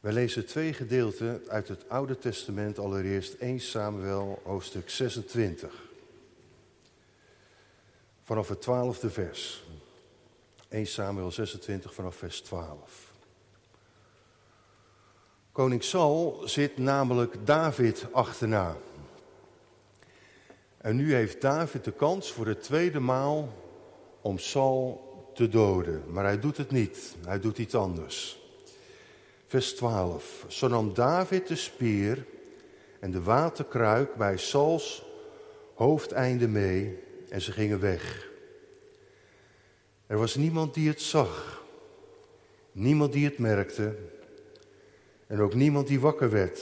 Wij lezen twee gedeelten uit het Oude Testament, allereerst 1 Samuel, hoofdstuk 26. Vanaf het twaalfde vers. 1 Samuel 26 vanaf vers 12. Koning Saul zit namelijk David achterna. En nu heeft David de kans voor de tweede maal om Saul te doden. Maar hij doet het niet. Hij doet iets anders. Vers 12. Zo nam David de speer en de waterkruik bij Sauls hoofdeinde mee en ze gingen weg. Er was niemand die het zag, niemand die het merkte en ook niemand die wakker werd.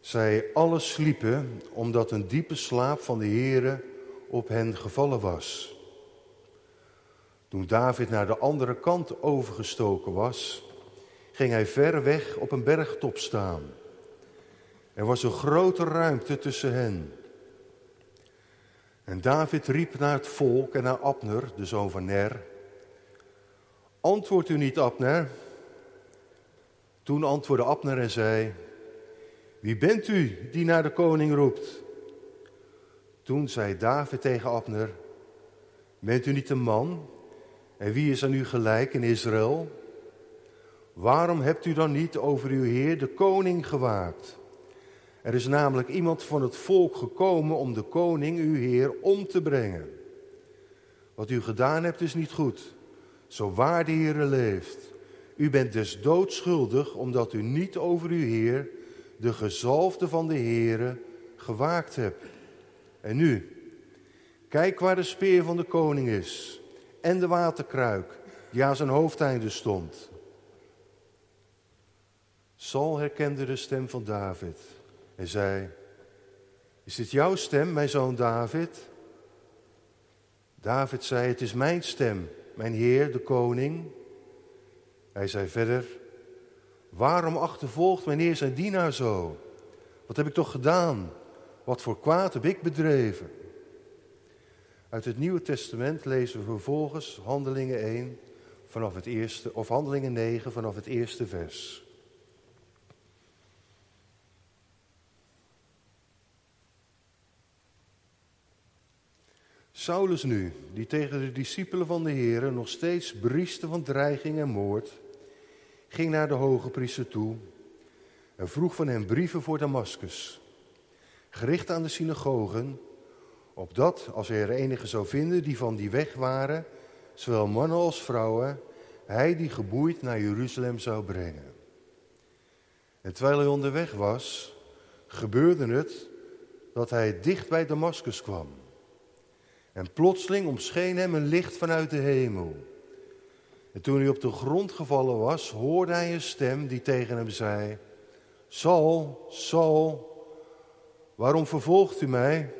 Zij allen sliepen omdat een diepe slaap van de Heere op hen gevallen was. Toen David naar de andere kant overgestoken was, ging hij ver weg op een bergtop staan. Er was een grote ruimte tussen hen. En David riep naar het volk en naar Abner, de zoon van Ner. Antwoord u niet, Abner. Toen antwoordde Abner en zei: Wie bent u die naar de koning roept? Toen zei David tegen Abner: Bent u niet een man? En wie is aan u gelijk in Israël? Waarom hebt u dan niet over uw Heer de koning gewaakt? Er is namelijk iemand van het volk gekomen om de koning, uw Heer, om te brengen. Wat u gedaan hebt is niet goed, zo waar de Heer leeft. U bent dus doodschuldig omdat u niet over uw Heer, de gezalfde van de Heere, gewaakt hebt. En nu, kijk waar de speer van de koning is en de waterkruik die aan zijn hoofdeinde stond. Saul herkende de stem van David en zei: Is dit jouw stem, mijn zoon David? David zei: Het is mijn stem, mijn heer, de koning. Hij zei verder: Waarom achtervolgt mijn heer zijn dienaar zo? Wat heb ik toch gedaan? Wat voor kwaad heb ik bedreven? Uit het Nieuwe Testament lezen we vervolgens Handelingen 1 vanaf het eerste, of Handelingen 9 vanaf het eerste vers. Saulus nu, die tegen de discipelen van de Heer nog steeds brieste van dreiging en moord, ging naar de hoge priester toe en vroeg van hem brieven voor Damascus, gericht aan de synagogen, opdat, als hij er enige zou vinden die van die weg waren, zowel mannen als vrouwen, hij die geboeid naar Jeruzalem zou brengen. En terwijl hij onderweg was, gebeurde het dat hij dicht bij Damascus kwam. En plotseling omscheen hem een licht vanuit de hemel. En toen hij op de grond gevallen was, hoorde hij een stem die tegen hem zei: Saul, Saul, waarom vervolgt u mij?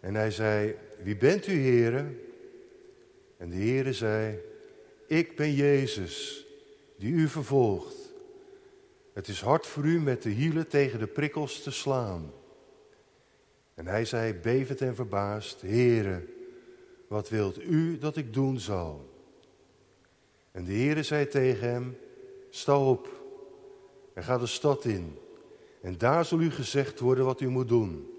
En hij zei: Wie bent u, heren? En de Heere zei: Ik ben Jezus, die u vervolgt. Het is hard voor u met de hielen tegen de prikkels te slaan. En hij zei, bevend en verbaasd, Heere, wat wilt u dat ik doen zal? En de Heere zei tegen hem, sta op en ga de stad in. En daar zal u gezegd worden wat u moet doen.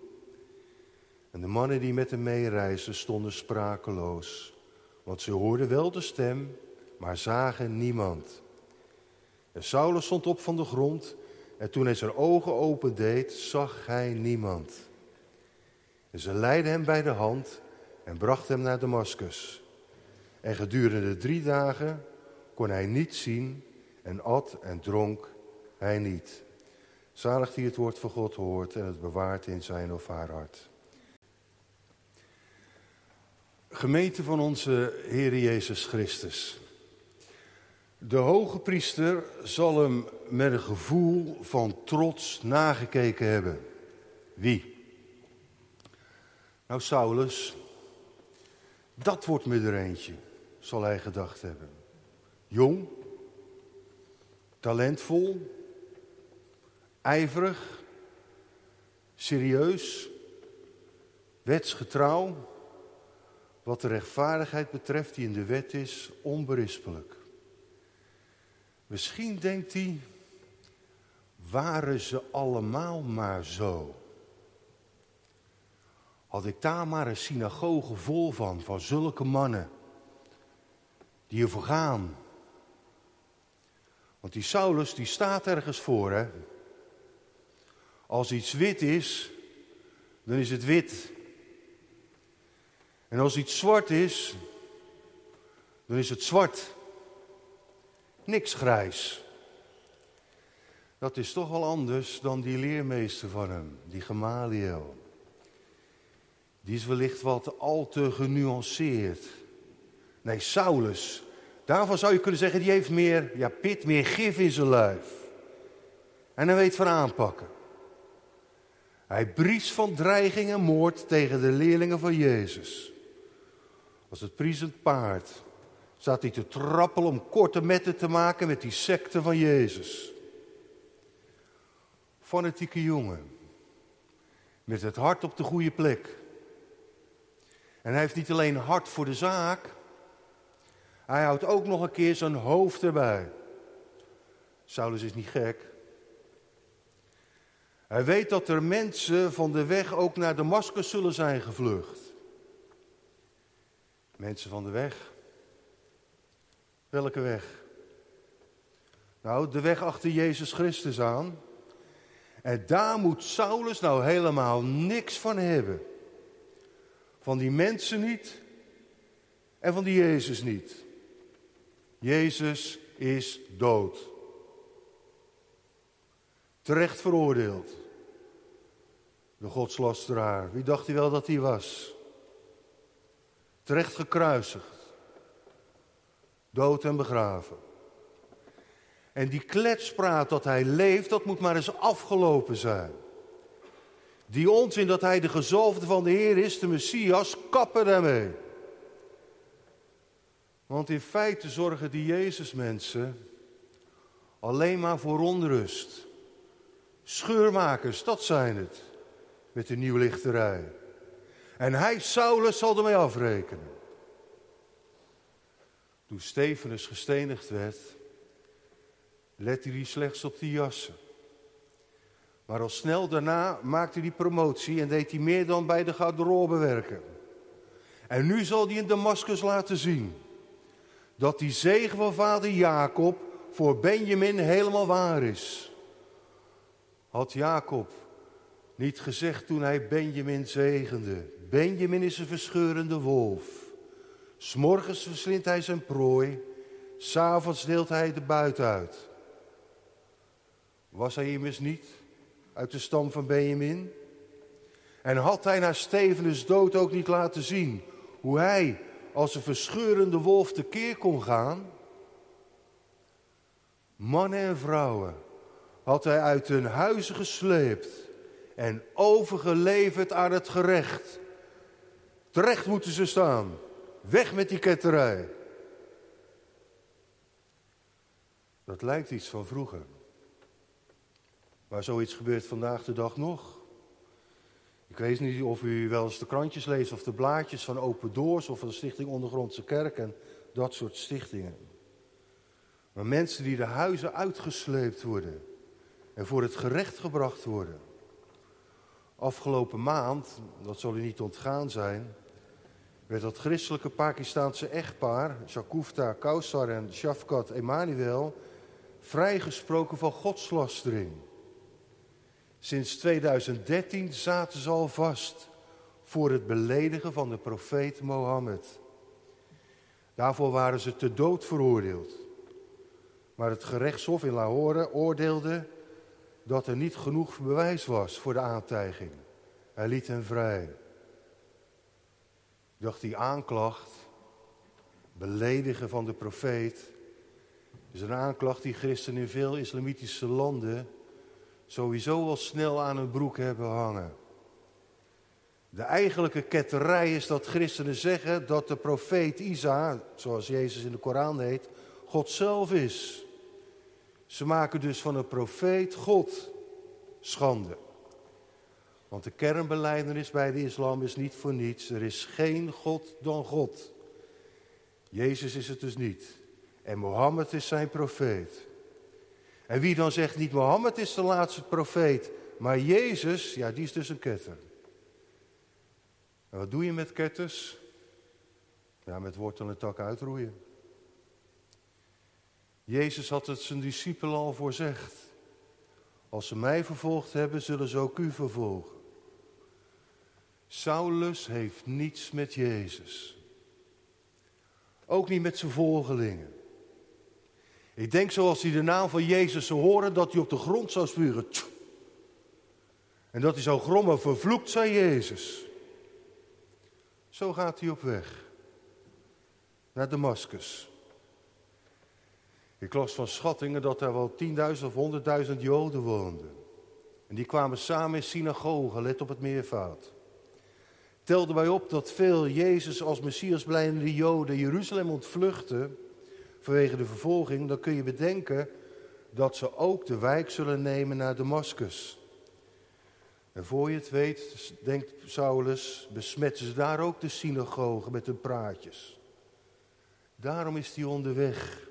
En de mannen die met hem meereisden stonden sprakeloos, want ze hoorden wel de stem, maar zagen niemand. En Saulus stond op van de grond en toen hij zijn ogen opendeed, zag hij niemand. En ze leidden hem bij de hand en brachten hem naar Damascus. En gedurende drie dagen kon hij niet zien en at en dronk hij niet. Zalig die het woord van God hoort en het bewaart in zijn of haar hart. Gemeente van onze Heer Jezus Christus. De hoge priester zal hem met een gevoel van trots nagekeken hebben. Wie? Nou, Saulus, dat wordt me er eentje, zal hij gedacht hebben. Jong, talentvol, ijverig, serieus, wetsgetrouw, wat de rechtvaardigheid betreft die in de wet is, onberispelijk. Misschien denkt hij, waren ze allemaal maar zo. Had ik daar maar een synagoge vol van, van zulke mannen die ervoor gaan. Want die Saulus die staat ergens voor, hè. Als iets wit is, dan is het wit. En als iets zwart is, dan is het zwart. Niks grijs. Dat is toch wel anders dan die leermeester van hem, die Gamaliel. Die is wellicht wat al te genuanceerd. Nee, Saulus, daarvan zou je kunnen zeggen, die heeft meer ja, pit, meer gif in zijn lijf. En hij weet van aanpakken. Hij briest van dreiging en moord tegen de leerlingen van Jezus. Als het priezend paard staat hij te trappelen om korte metten te maken met die secte van Jezus. Fanatieke jongen, met het hart op de goede plek. En hij heeft niet alleen hart voor de zaak, hij houdt ook nog een keer zijn hoofd erbij. Saulus is niet gek. Hij weet dat er mensen van de weg ook naar Damascus zullen zijn gevlucht. Mensen van de weg. Welke weg? Nou, de weg achter Jezus Christus aan. En daar moet Saulus nou helemaal niks van hebben. Van die mensen niet en van die Jezus niet. Jezus is dood. Terecht veroordeeld. De godslasteraar. Wie dacht hij wel dat hij was? Terecht gekruisigd. Dood en begraven. En die kletspraat dat hij leeft, dat moet maar eens afgelopen zijn. Die onzin dat hij de gezalfde van de Heer is, de Messias, kappen daarmee. Want in feite zorgen die Jezus mensen alleen maar voor onrust. Scheurmakers, dat zijn het. Met de nieuwlichterij. En hij, Saulus, zal ermee afrekenen. Toen Stefanus gestenigd werd, lette hij slechts op die jassen. Maar al snel daarna maakte hij promotie en deed hij meer dan bij de garderobe werken. En nu zal hij in Damascus laten zien dat die zegen van vader Jacob voor Benjamin helemaal waar is. Had Jacob niet gezegd toen hij Benjamin zegende: Benjamin is een verscheurende wolf. S'morgens verslindt hij zijn prooi, s'avonds deelt hij de buit uit. Was hij immers niet uit de stam van Benjamin? En had hij na Stevenus dood ook niet laten zien hoe hij als een verscheurende wolf tekeer kon gaan? Mannen en vrouwen had hij uit hun huizen gesleept en overgeleverd aan het gerecht. Terecht moeten ze staan. Weg met die ketterij. Dat lijkt iets van vroeger. Maar zoiets gebeurt vandaag de dag nog. Ik weet niet of u wel eens de krantjes leest of de blaadjes van Open Doors of van de Stichting Ondergrondse Kerk en dat soort stichtingen. Maar mensen die de huizen uitgesleept worden en voor het gerecht gebracht worden. Afgelopen maand, dat zal u niet ontgaan zijn, werd dat christelijke Pakistaanse echtpaar, Shakufta Kausar en Shafkat Emanuel, vrijgesproken van godslastering. Sinds 2013 zaten ze al vast voor het beledigen van de profeet Mohammed. Daarvoor waren ze te dood veroordeeld. Maar het gerechtshof in Lahore oordeelde dat er niet genoeg bewijs was voor de aantijging. Hij liet hen vrij. Ik dacht, die aanklacht, beledigen van de profeet, is een aanklacht die christenen in veel islamitische landen sowieso al snel aan hun broek hebben hangen. De eigenlijke ketterij is dat christenen zeggen dat de profeet Isa, zoals Jezus in de Koran heet, God zelf is. Ze maken dus van een profeet God schande. Want de kernbeleidenis bij de islam is niet voor niets. Er is geen God dan God. Jezus is het dus niet. En Mohammed is zijn profeet. En wie dan zegt niet Mohammed is de laatste profeet, maar Jezus, ja, die is dus een ketter. En wat doe je met ketters? Ja, met wortel en tak uitroeien. Jezus had het zijn discipelen al voorzegd. Als ze mij vervolgd hebben, zullen ze ook u vervolgen. Saulus heeft niets met Jezus. Ook niet met zijn volgelingen. Ik denk zoals hij de naam van Jezus zou horen, dat hij op de grond zou spuren. En dat hij zou grommen, vervloekt zij Jezus. Zo gaat hij op weg naar Damascus. Ik las van schattingen dat er wel 10.000 of 100.000 Joden woonden. En die kwamen samen in synagogen, let op het meervoud. Telden wij op dat veel Jezus als Messias blijvende Joden Jeruzalem ontvluchten vanwege de vervolging, dan kun je bedenken dat ze ook de wijk zullen nemen naar Damascus. En voor je het weet, denkt Saulus, besmetten ze daar ook de synagogen met hun praatjes. Daarom is hij onderweg.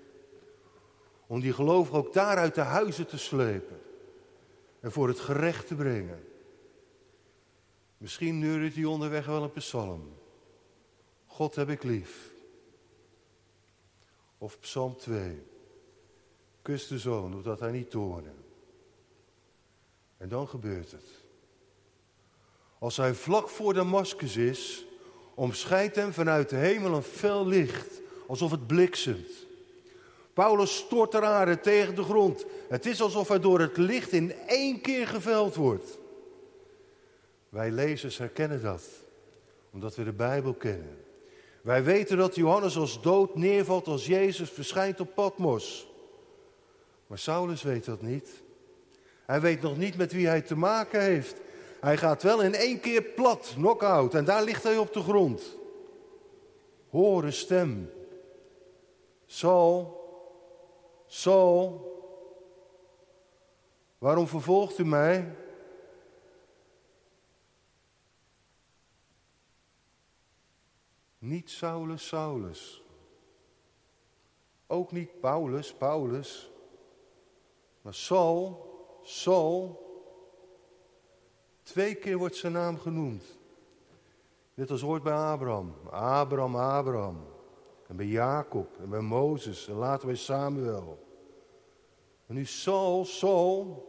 Om die gelovigen ook daar uit de huizen te slepen. En voor het gerecht te brengen. Misschien neurt hij onderweg wel een psalm. God heb ik lief. Of psalm 2. Kus de zoon, opdat hij niet toornen. En dan gebeurt het. Als hij vlak voor Damascus is, omscheidt hem vanuit de hemel een fel licht, alsof het bliksemt. Paulus stort ter aarde tegen de grond. Het is alsof hij door het licht in één keer geveld wordt. Wij lezers herkennen dat, omdat we de Bijbel kennen. Wij weten dat Johannes als dood neervalt als Jezus verschijnt op Patmos. Maar Saulus weet dat niet. Hij weet nog niet met wie hij te maken heeft. Hij gaat wel in één keer plat, knock-out, en daar ligt hij op de grond. Hoor een stem. Saul, Saul, waarom vervolgt u mij? Niet Saulus, Saulus. Ook niet Paulus, Paulus. Maar Saul, Saul. Twee keer wordt zijn naam genoemd. Net als ooit bij Abraham. Abraham, Abraham. En bij Jacob en bij Mozes en later bij Samuel. En nu Saul, Saul.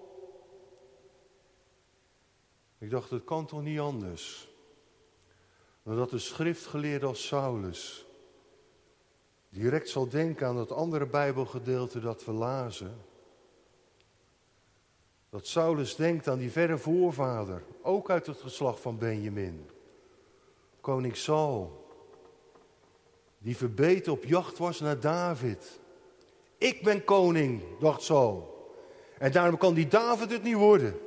Ik dacht, het kan toch niet anders? Dat de schriftgeleerde als Saulus direct zal denken aan dat andere Bijbelgedeelte dat we lazen. Dat Saulus denkt aan die verre voorvader, ook uit het geslacht van Benjamin. Koning Saul, die verbeten op jacht was naar David. Ik ben koning, dacht Saul. En daarom kan die David het niet worden.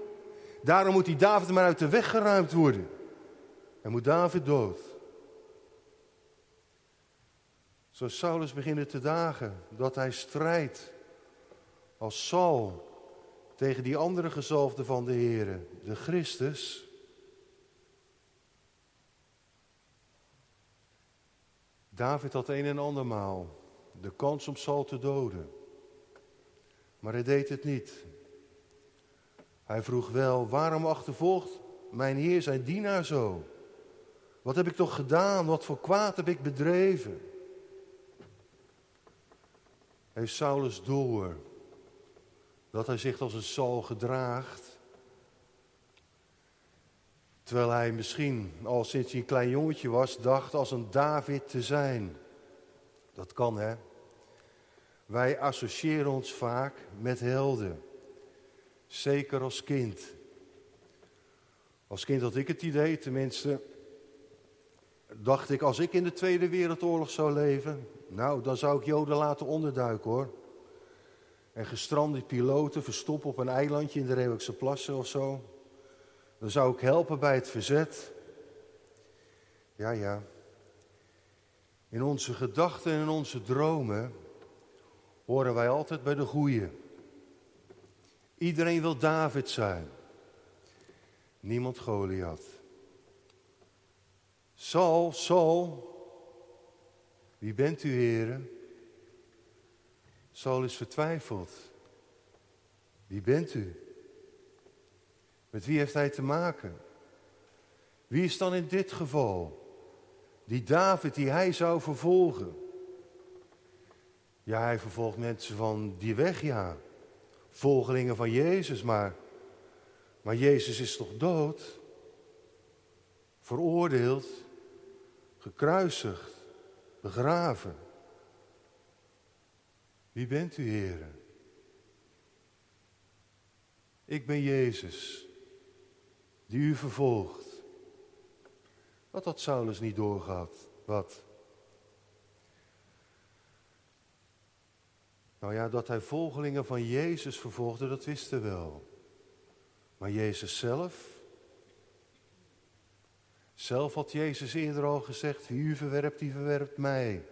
Daarom moet die David maar uit de weg geruimd worden. En moet David dood. Zo Saulus beginnen te dagen dat hij strijdt als Saul tegen die andere gezalfde van de Here, de Christus. David had een en andermaal de kans om Saul te doden. Maar hij deed het niet. Hij vroeg wel, waarom achtervolgt mijn Heer zijn dienaar zo? Wat heb ik toch gedaan? Wat voor kwaad heb ik bedreven? Heeft Saulus door dat hij zich als een Saul gedraagt? Terwijl hij misschien al sinds hij een klein jongetje was, dacht als een David te zijn. Dat kan hè. Wij associëren ons vaak met helden. Zeker als kind. Als kind had ik het idee, tenminste, dacht ik, als ik in de Tweede Wereldoorlog zou leven, nou, dan zou ik Joden laten onderduiken hoor. En gestrande piloten verstoppen op een eilandje in de Reeuwikse Plassen of zo. Dan zou ik helpen bij het verzet. Ja, ja. In onze gedachten en in onze dromen horen wij altijd bij de goeie. Iedereen wil David zijn. Niemand Goliath. Saul, Saul, wie bent u, heren? Saul is vertwijfeld. Wie bent u? Met wie heeft hij te maken? Wie is dan in dit geval die David die hij zou vervolgen? Ja, hij vervolgt mensen van die weg, ja. Volgelingen van Jezus, maar, maar Jezus is toch dood? Veroordeeld, gekruisigd, begraven. Wie bent u, heren? Ik ben Jezus, die u vervolgt. Wat had Saulus niet doorgehad? Wat? Nou ja, dat hij volgelingen van Jezus vervolgde, dat wisten wel. Maar Jezus zelf? Zelf had Jezus eerder al gezegd, wie u verwerpt, die verwerpt mij.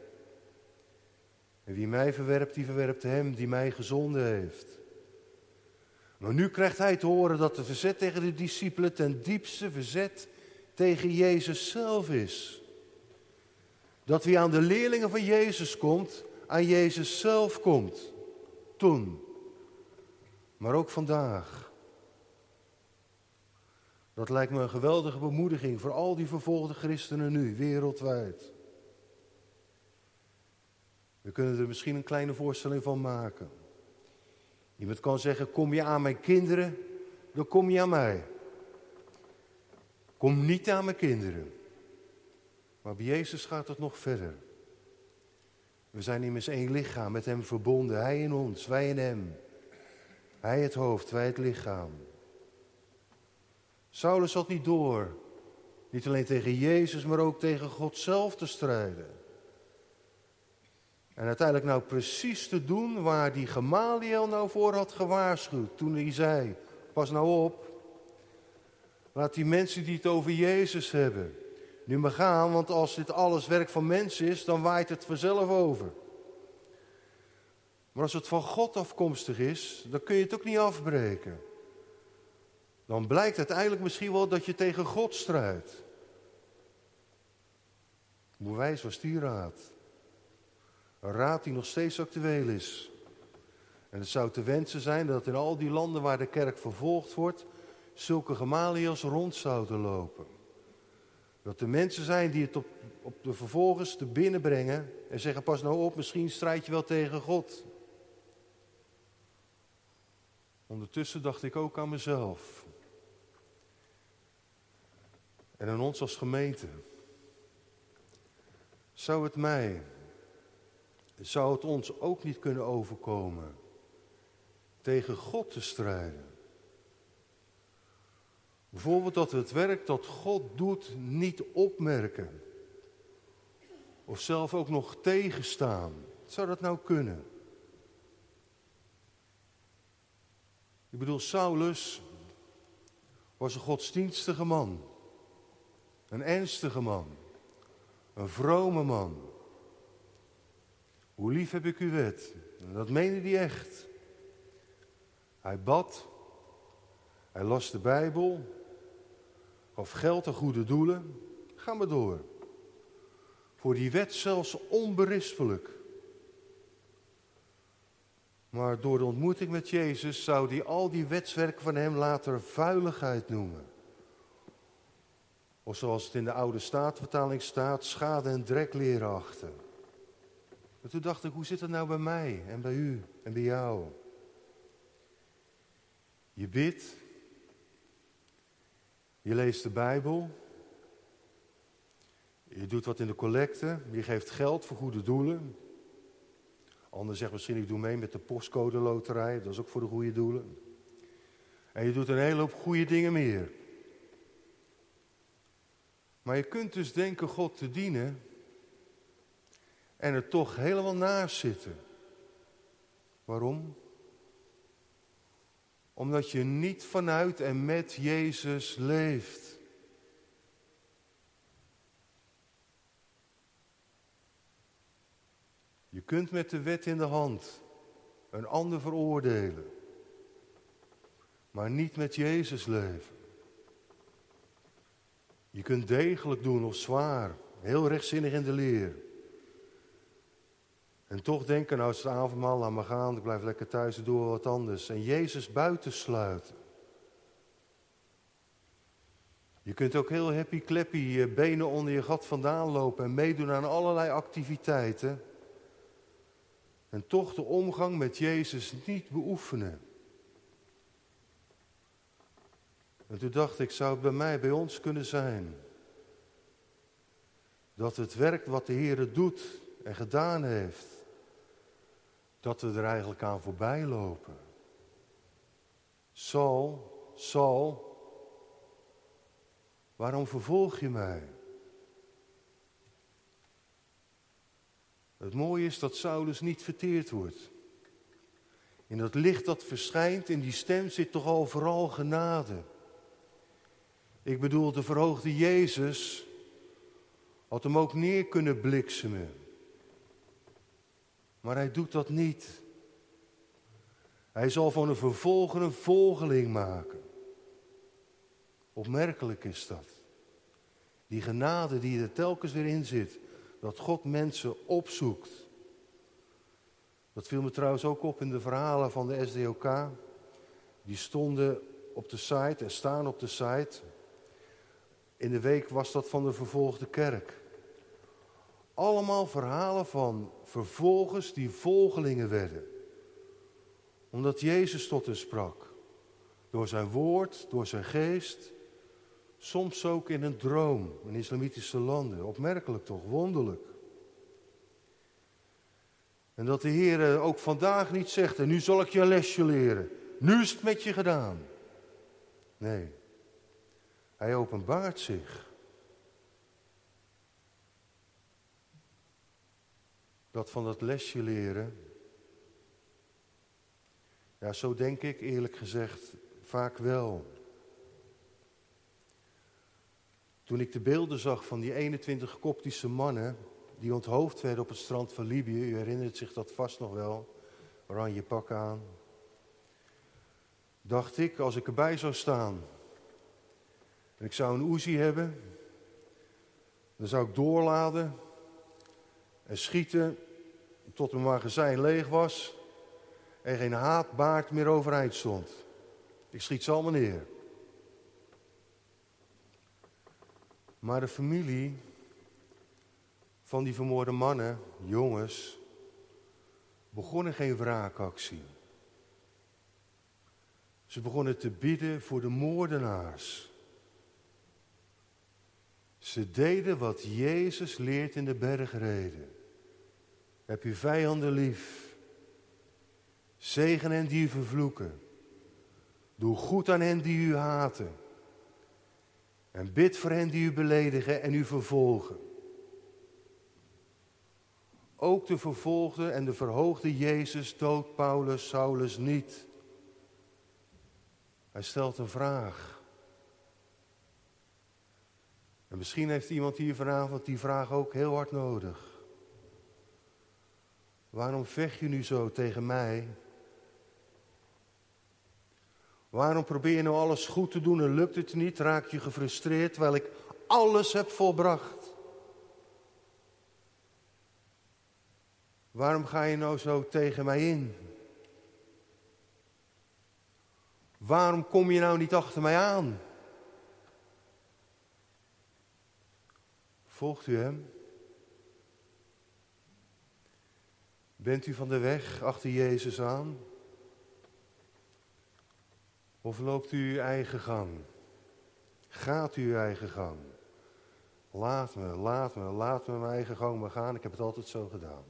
En wie mij verwerpt, die verwerpt hem die mij gezonden heeft. Maar nu krijgt hij te horen dat de verzet tegen de discipelen ten diepste verzet tegen Jezus zelf is. Dat wie aan de leerlingen van Jezus komt, aan Jezus zelf komt. Toen. Maar ook vandaag. Dat lijkt me een geweldige bemoediging voor al die vervolgde christenen nu, wereldwijd. We kunnen er misschien een kleine voorstelling van maken. Iemand kan zeggen, kom je aan mijn kinderen, dan kom je aan mij. Kom niet aan mijn kinderen. Maar bij Jezus gaat het nog verder. We zijn immers één lichaam, met Hem verbonden. Hij in ons, wij in Hem. Hij het hoofd, wij het lichaam. Saulus had niet door, niet alleen tegen Jezus, maar ook tegen God zelf te strijden. En uiteindelijk nou precies te doen waar die Gamaliel nou voor had gewaarschuwd. Toen hij zei, pas nou op. Laat die mensen die het over Jezus hebben, nu maar gaan. Want als dit alles werk van mensen is, dan waait het vanzelf over. Maar als het van God afkomstig is, dan kun je het ook niet afbreken. Dan blijkt uiteindelijk misschien wel dat je tegen God strijdt. Hoe wijs was die raad? Een raad die nog steeds actueel is. En het zou te wensen zijn dat in al die landen waar de kerk vervolgd wordt, zulke Gamaliels rond zouden lopen. Dat er mensen zijn die het op, op de vervolgers te binnen brengen en zeggen: Pas nou op, misschien strijd je wel tegen God. Ondertussen dacht ik ook aan mezelf. En aan ons als gemeente. Zou het mij zou het ons ook niet kunnen overkomen tegen God te strijden. Bijvoorbeeld dat we het werk dat God doet niet opmerken. Of zelf ook nog tegenstaan. Zou dat nou kunnen? Ik bedoel, Saulus was een godsdienstige man. Een ernstige man. Een vrome man. Hoe lief heb ik uw wet? Dat meende hij echt. Hij bad, hij las de Bijbel, gaf geld goede doelen. Ga maar door. Voor die wet zelfs onberispelijk. Maar door de ontmoeting met Jezus zou hij al die wetswerken van hem later vuiligheid noemen. Of zoals het in de oude staatvertaling staat, schade en drek leren achter. Toen dacht ik, hoe zit het nou bij mij en bij u en bij jou? Je bidt, je leest de Bijbel, je doet wat in de collecte, je geeft geld voor goede doelen. Ander zegt misschien, ik doe mee met de postcode loterij, dat is ook voor de goede doelen. En je doet een hele hoop goede dingen meer. Maar je kunt dus denken God te dienen en er toch helemaal naast zitten. Waarom? Omdat je niet vanuit en met Jezus leeft. Je kunt met de wet in de hand een ander veroordelen, maar niet met Jezus leven. Je kunt degelijk doen of zwaar, heel rechtzinnig in de leer. En toch denken, nou is het avondmaal, laat maar gaan, ik blijf lekker thuis en doe wat anders. En Jezus buitensluiten. Je kunt ook heel happy clappy je benen onder je gat vandaan lopen en meedoen aan allerlei activiteiten. En toch de omgang met Jezus niet beoefenen. En toen dacht ik, zou het bij mij, bij ons kunnen zijn? Dat het werk wat de Heer doet en gedaan heeft, dat we er eigenlijk aan voorbij lopen. Saul, Saul, waarom vervolg je mij? Het mooie is dat Saulus niet verteerd wordt. In dat licht dat verschijnt, in die stem zit toch al vooral genade. Ik bedoel, de verhoogde Jezus had hem ook neer kunnen bliksemen. Maar hij doet dat niet. Hij zal van een vervolger een volgeling maken. Opmerkelijk is dat. Die genade die er telkens weer in zit. Dat God mensen opzoekt. Dat viel me trouwens ook op in de verhalen van de SDOK. Die stonden op de site en staan op de site. In de week was dat van de vervolgde kerk. Allemaal verhalen van vervolgers die volgelingen werden. Omdat Jezus tot hen sprak. Door zijn woord, door zijn geest. Soms ook in een droom in islamitische landen. Opmerkelijk toch, wonderlijk. En dat de Heer ook vandaag niet zegt, en nu zal ik je een lesje leren. Nu is het met je gedaan. Nee, hij openbaart zich. Dat van dat lesje leren. Ja, zo denk ik eerlijk gezegd vaak wel. Toen ik de beelden zag van die 21 koptische mannen die onthoofd werden op het strand van Libië, u herinnert zich dat vast nog wel, oranje pak aan, dacht ik, als ik erbij zou staan en ik zou een Uzi hebben, dan zou ik doorladen en schieten tot mijn magazijn leeg was en geen haatbaard meer overeind stond. Ik schiet ze allemaal neer. Maar de familie van die vermoorde mannen, jongens, begonnen geen wraakactie. Ze begonnen te bidden voor de moordenaars. Ze deden wat Jezus leert in de bergreden. Heb je vijanden lief. Zegen hen die u vervloeken. Doe goed aan hen die u haten. En bid voor hen die u beledigen en u vervolgen. Ook de vervolgde en de verhoogde Jezus doodt Paulus Saulus niet. Hij stelt een vraag. En misschien heeft iemand hier vanavond die vraag ook heel hard nodig. Waarom vecht je nu zo tegen mij? Waarom probeer je nou alles goed te doen en lukt het niet? Raak je gefrustreerd terwijl ik alles heb volbracht? Waarom ga je nou zo tegen mij in? Waarom kom je nou niet achter mij aan? Volgt u hem? Bent u van de weg achter Jezus aan? Of loopt u uw eigen gang? Gaat u uw eigen gang? Laat me, laat me, laat me mijn eigen gang maar gaan. Ik heb het altijd zo gedaan.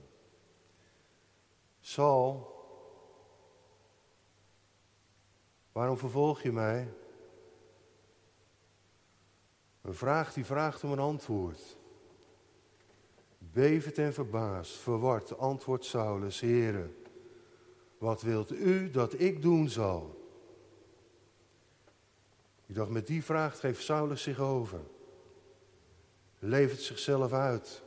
Saul, waarom vervolg je mij? Een vraag die vraagt om een antwoord. Bevend en verbaasd, verward, antwoordt Saulus, Heere, wat wilt u dat ik doen zal? Ik dacht, met die vraag geeft Saulus zich over. Levert zichzelf uit.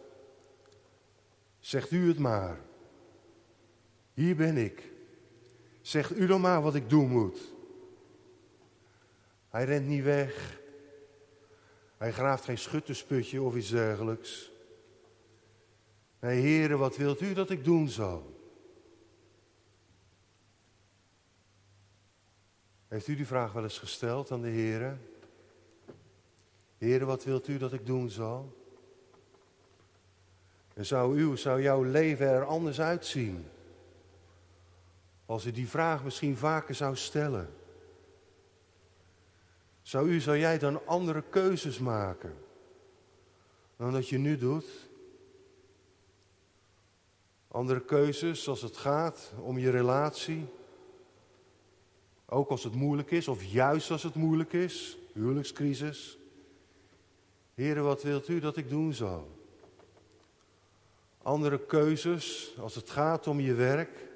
Zegt u het maar. Hier ben ik. Zegt u dan maar wat ik doen moet. Hij rent niet weg. Hij graaft geen schuttersputje of iets dergelijks. Nee, heren, wat wilt u dat ik doen zal? Heeft u die vraag wel eens gesteld aan de heren? Heren, wat wilt u dat ik doen zal? En zou, u, zou jouw leven er anders uitzien? Als u die vraag misschien vaker zou stellen. Zou u, zou jij dan andere keuzes maken dan dat je nu doet? Andere keuzes als het gaat om je relatie. Ook als het moeilijk is, of juist als het moeilijk is, huwelijkscrisis. Heren, wat wilt u dat ik doen zal? Andere keuzes als het gaat om je werk.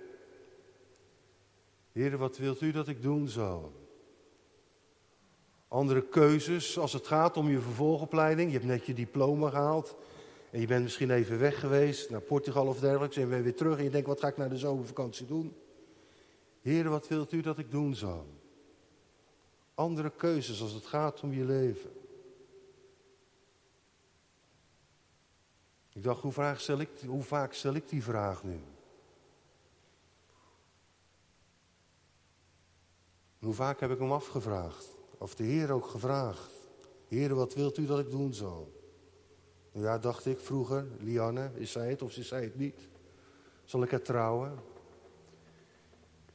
Heren, wat wilt u dat ik doen zal? Andere keuzes als het gaat om je vervolgopleiding. Je hebt net je diploma gehaald. En je bent misschien even weg geweest naar Portugal of dergelijks. En je bent weer terug en je denkt, wat ga ik na de zomervakantie doen? Heren, wat wilt u dat ik doen zal? Andere keuzes als het gaat om je leven. Ik dacht, hoe, hoe vaak stel ik die vraag nu? Hoe vaak heb ik hem afgevraagd? Of de Heer ook gevraagd? Heer, wat wilt u dat ik doen zal? Ja, dacht ik vroeger, Lianne, is zij het of is zij het niet? Zal ik het trouwen?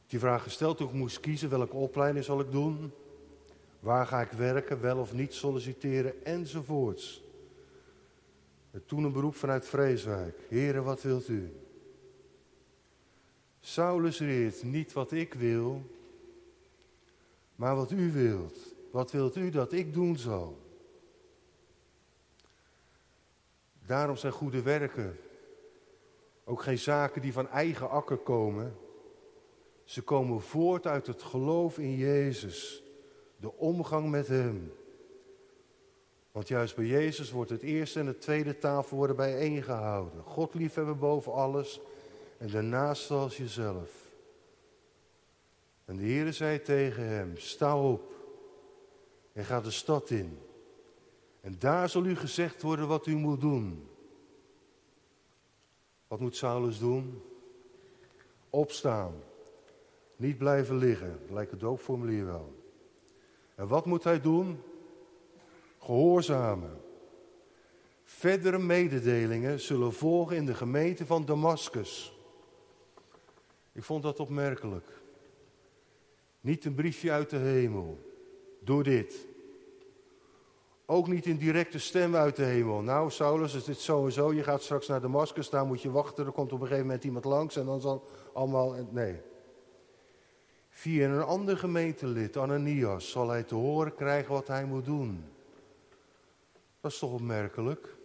Die vraag gesteld toen ik moest kiezen, welke opleiding zal ik doen? Waar ga ik werken, wel of niet solliciteren, enzovoorts. En toen een beroep vanuit Vreeswijk. Heren, wat wilt u? Saulus reert niet wat ik wil, maar wat u wilt. Wat wilt u dat ik doen zal? Daarom zijn goede werken ook geen zaken die van eigen akker komen. Ze komen voort uit het geloof in Jezus, de omgang met Hem. Want juist bij Jezus wordt het eerste en het tweede tafel worden bijeengehouden. God liefhebben boven alles en daarnaast als jezelf. En de Heer zei tegen hem, sta op en ga de stad in. En daar zal u gezegd worden wat u moet doen. Wat moet Saulus doen? Opstaan. Niet blijven liggen. Lijkt het doopformulier wel. En wat moet hij doen? Gehoorzamen. Verdere mededelingen zullen volgen in de gemeente van Damascus. Ik vond dat opmerkelijk. Niet een briefje uit de hemel. Doe dit. Ook niet een directe stem uit de hemel. Nou, Saulus, is dit zo en zo. Je gaat straks naar Damascus, daar moet je wachten. Er komt op een gegeven moment iemand langs en dan zal allemaal. Nee. Via een ander gemeentelid, Ananias, zal hij te horen krijgen wat hij moet doen. Dat is toch opmerkelijk?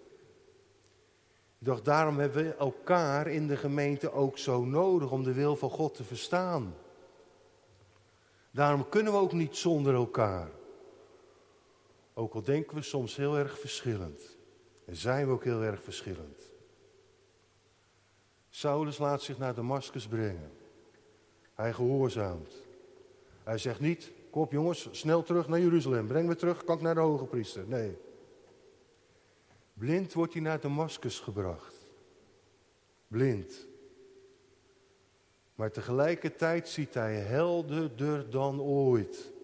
Ik dacht, daarom hebben we elkaar in de gemeente ook zo nodig om de wil van God te verstaan. Daarom kunnen we ook niet zonder elkaar. Ook al denken we soms heel erg verschillend. En zijn we ook heel erg verschillend. Saulus laat zich naar Damascus brengen. Hij gehoorzaamt. Hij zegt niet, kom op jongens, snel terug naar Jeruzalem. Breng me terug, kan ik naar de hoge priester. Nee. Blind wordt hij naar Damascus gebracht. Blind. Maar tegelijkertijd ziet hij helderder dan ooit.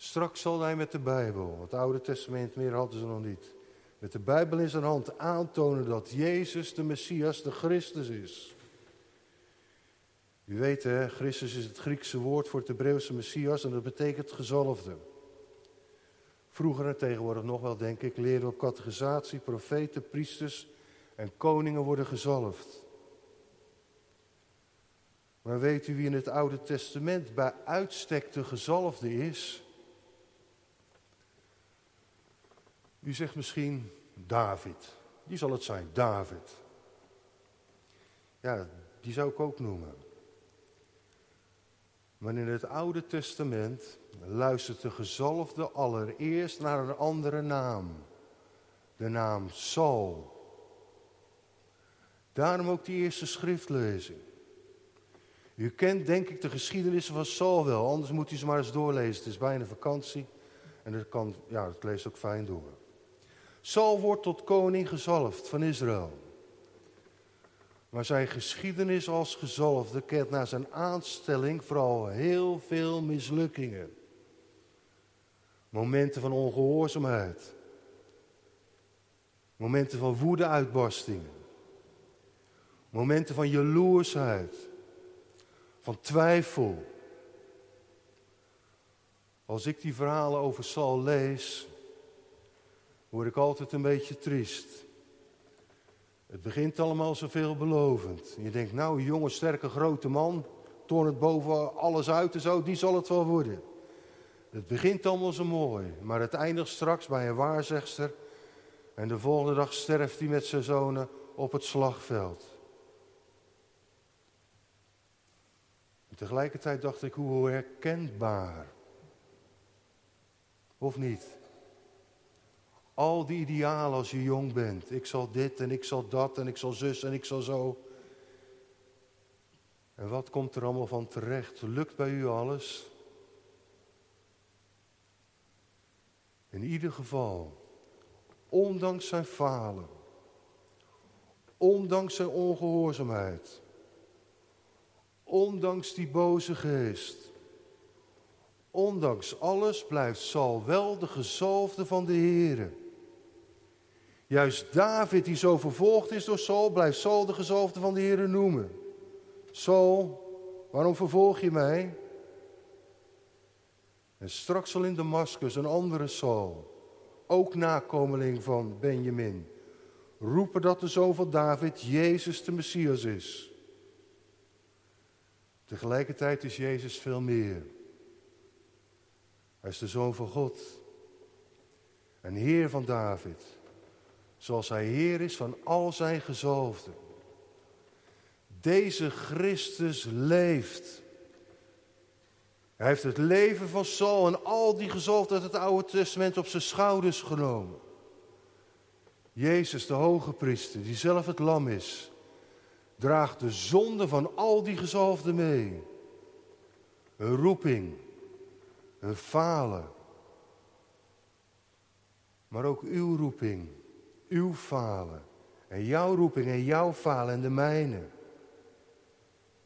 Straks zal hij met de Bijbel, het Oude Testament meer hadden ze nog niet, met de Bijbel in zijn hand aantonen dat Jezus de Messias, de Christus is. U weet hè, Christus is het Griekse woord voor het Hebreeuwse Messias en dat betekent gezalfde. Vroeger en tegenwoordig nog wel, denk ik, leerden op catechisatie, profeten, priesters en koningen worden gezalfd. Maar weet u wie in het Oude Testament bij uitstek de gezalfde is? U zegt misschien David. Die zal het zijn, David. Ja, die zou ik ook noemen. Maar in het Oude Testament luistert de gezalfde allereerst naar een andere naam. De naam Saul. Daarom ook die eerste schriftlezing. U kent denk ik de geschiedenissen van Saul wel, anders moet u ze maar eens doorlezen. Het is bijna vakantie en dat kan, ja, het leest ook fijn door. Saul wordt tot koning gezalfd van Israël. Maar zijn geschiedenis als gezalfde kent na zijn aanstelling vooral heel veel mislukkingen. Momenten van ongehoorzaamheid. Momenten van woede-uitbarstingen. Momenten van jaloersheid. Van twijfel. Als ik die verhalen over Saul lees, word ik altijd een beetje triest. Het begint allemaal zo veelbelovend. Je denkt, nou, jonge, sterke, grote man, toon het boven alles uit en zo, die zal het wel worden. Het begint allemaal zo mooi, maar het eindigt straks bij een waarzegster. En de volgende dag sterft hij met zijn zonen op het slagveld. Tegelijkertijd dacht ik, hoe herkenbaar. Of niet? Al die idealen als je jong bent. Ik zal dit en ik zal dat en ik zal zus en ik zal zo. En wat komt er allemaal van terecht? Lukt bij u alles? In ieder geval, ondanks zijn falen, ondanks zijn ongehoorzaamheid, ondanks die boze geest, ondanks alles blijft Saul wel de gezalfde van de Here. Juist David, die zo vervolgd is door Saul, blijft Saul de gezalfde van de Heer noemen. Saul, waarom vervolg je mij? En straks zal in Damascus een andere Saul, ook nakomeling van Benjamin, roepen dat de zoon van David Jezus de Messias is. Tegelijkertijd is Jezus veel meer. Hij is de zoon van God en Heer van David zoals hij Heer is van al zijn gezalfden. Deze Christus leeft. Hij heeft het leven van Saul en al die gezalfden uit het Oude Testament op zijn schouders genomen. Jezus, de hoge priester, die zelf het lam is, draagt de zonde van al die gezalfden mee. Een roeping, een falen, maar ook uw roeping uw falen. En jouw roeping en jouw falen en de mijne.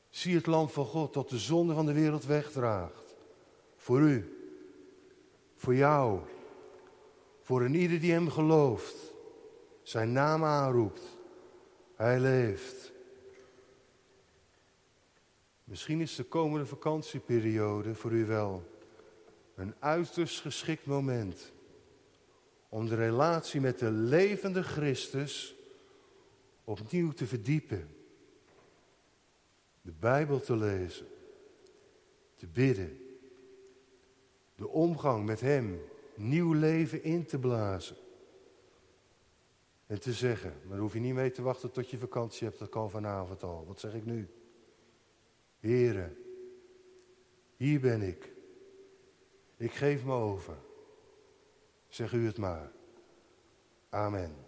Zie het lam van God dat de zonde van de wereld wegdraagt. Voor u. Voor jou. Voor een ieder die hem gelooft. Zijn naam aanroept. Hij leeft. Misschien is de komende vakantieperiode voor u wel een uiterst geschikt moment om de relatie met de levende Christus opnieuw te verdiepen. De Bijbel te lezen, te bidden, de omgang met Hem nieuw leven in te blazen. En te zeggen, maar daar hoef je niet mee te wachten tot je vakantie hebt, dat kan vanavond al. Wat zeg ik nu? Heren, hier ben ik. Ik geef me over. Zeg u het maar. Amen.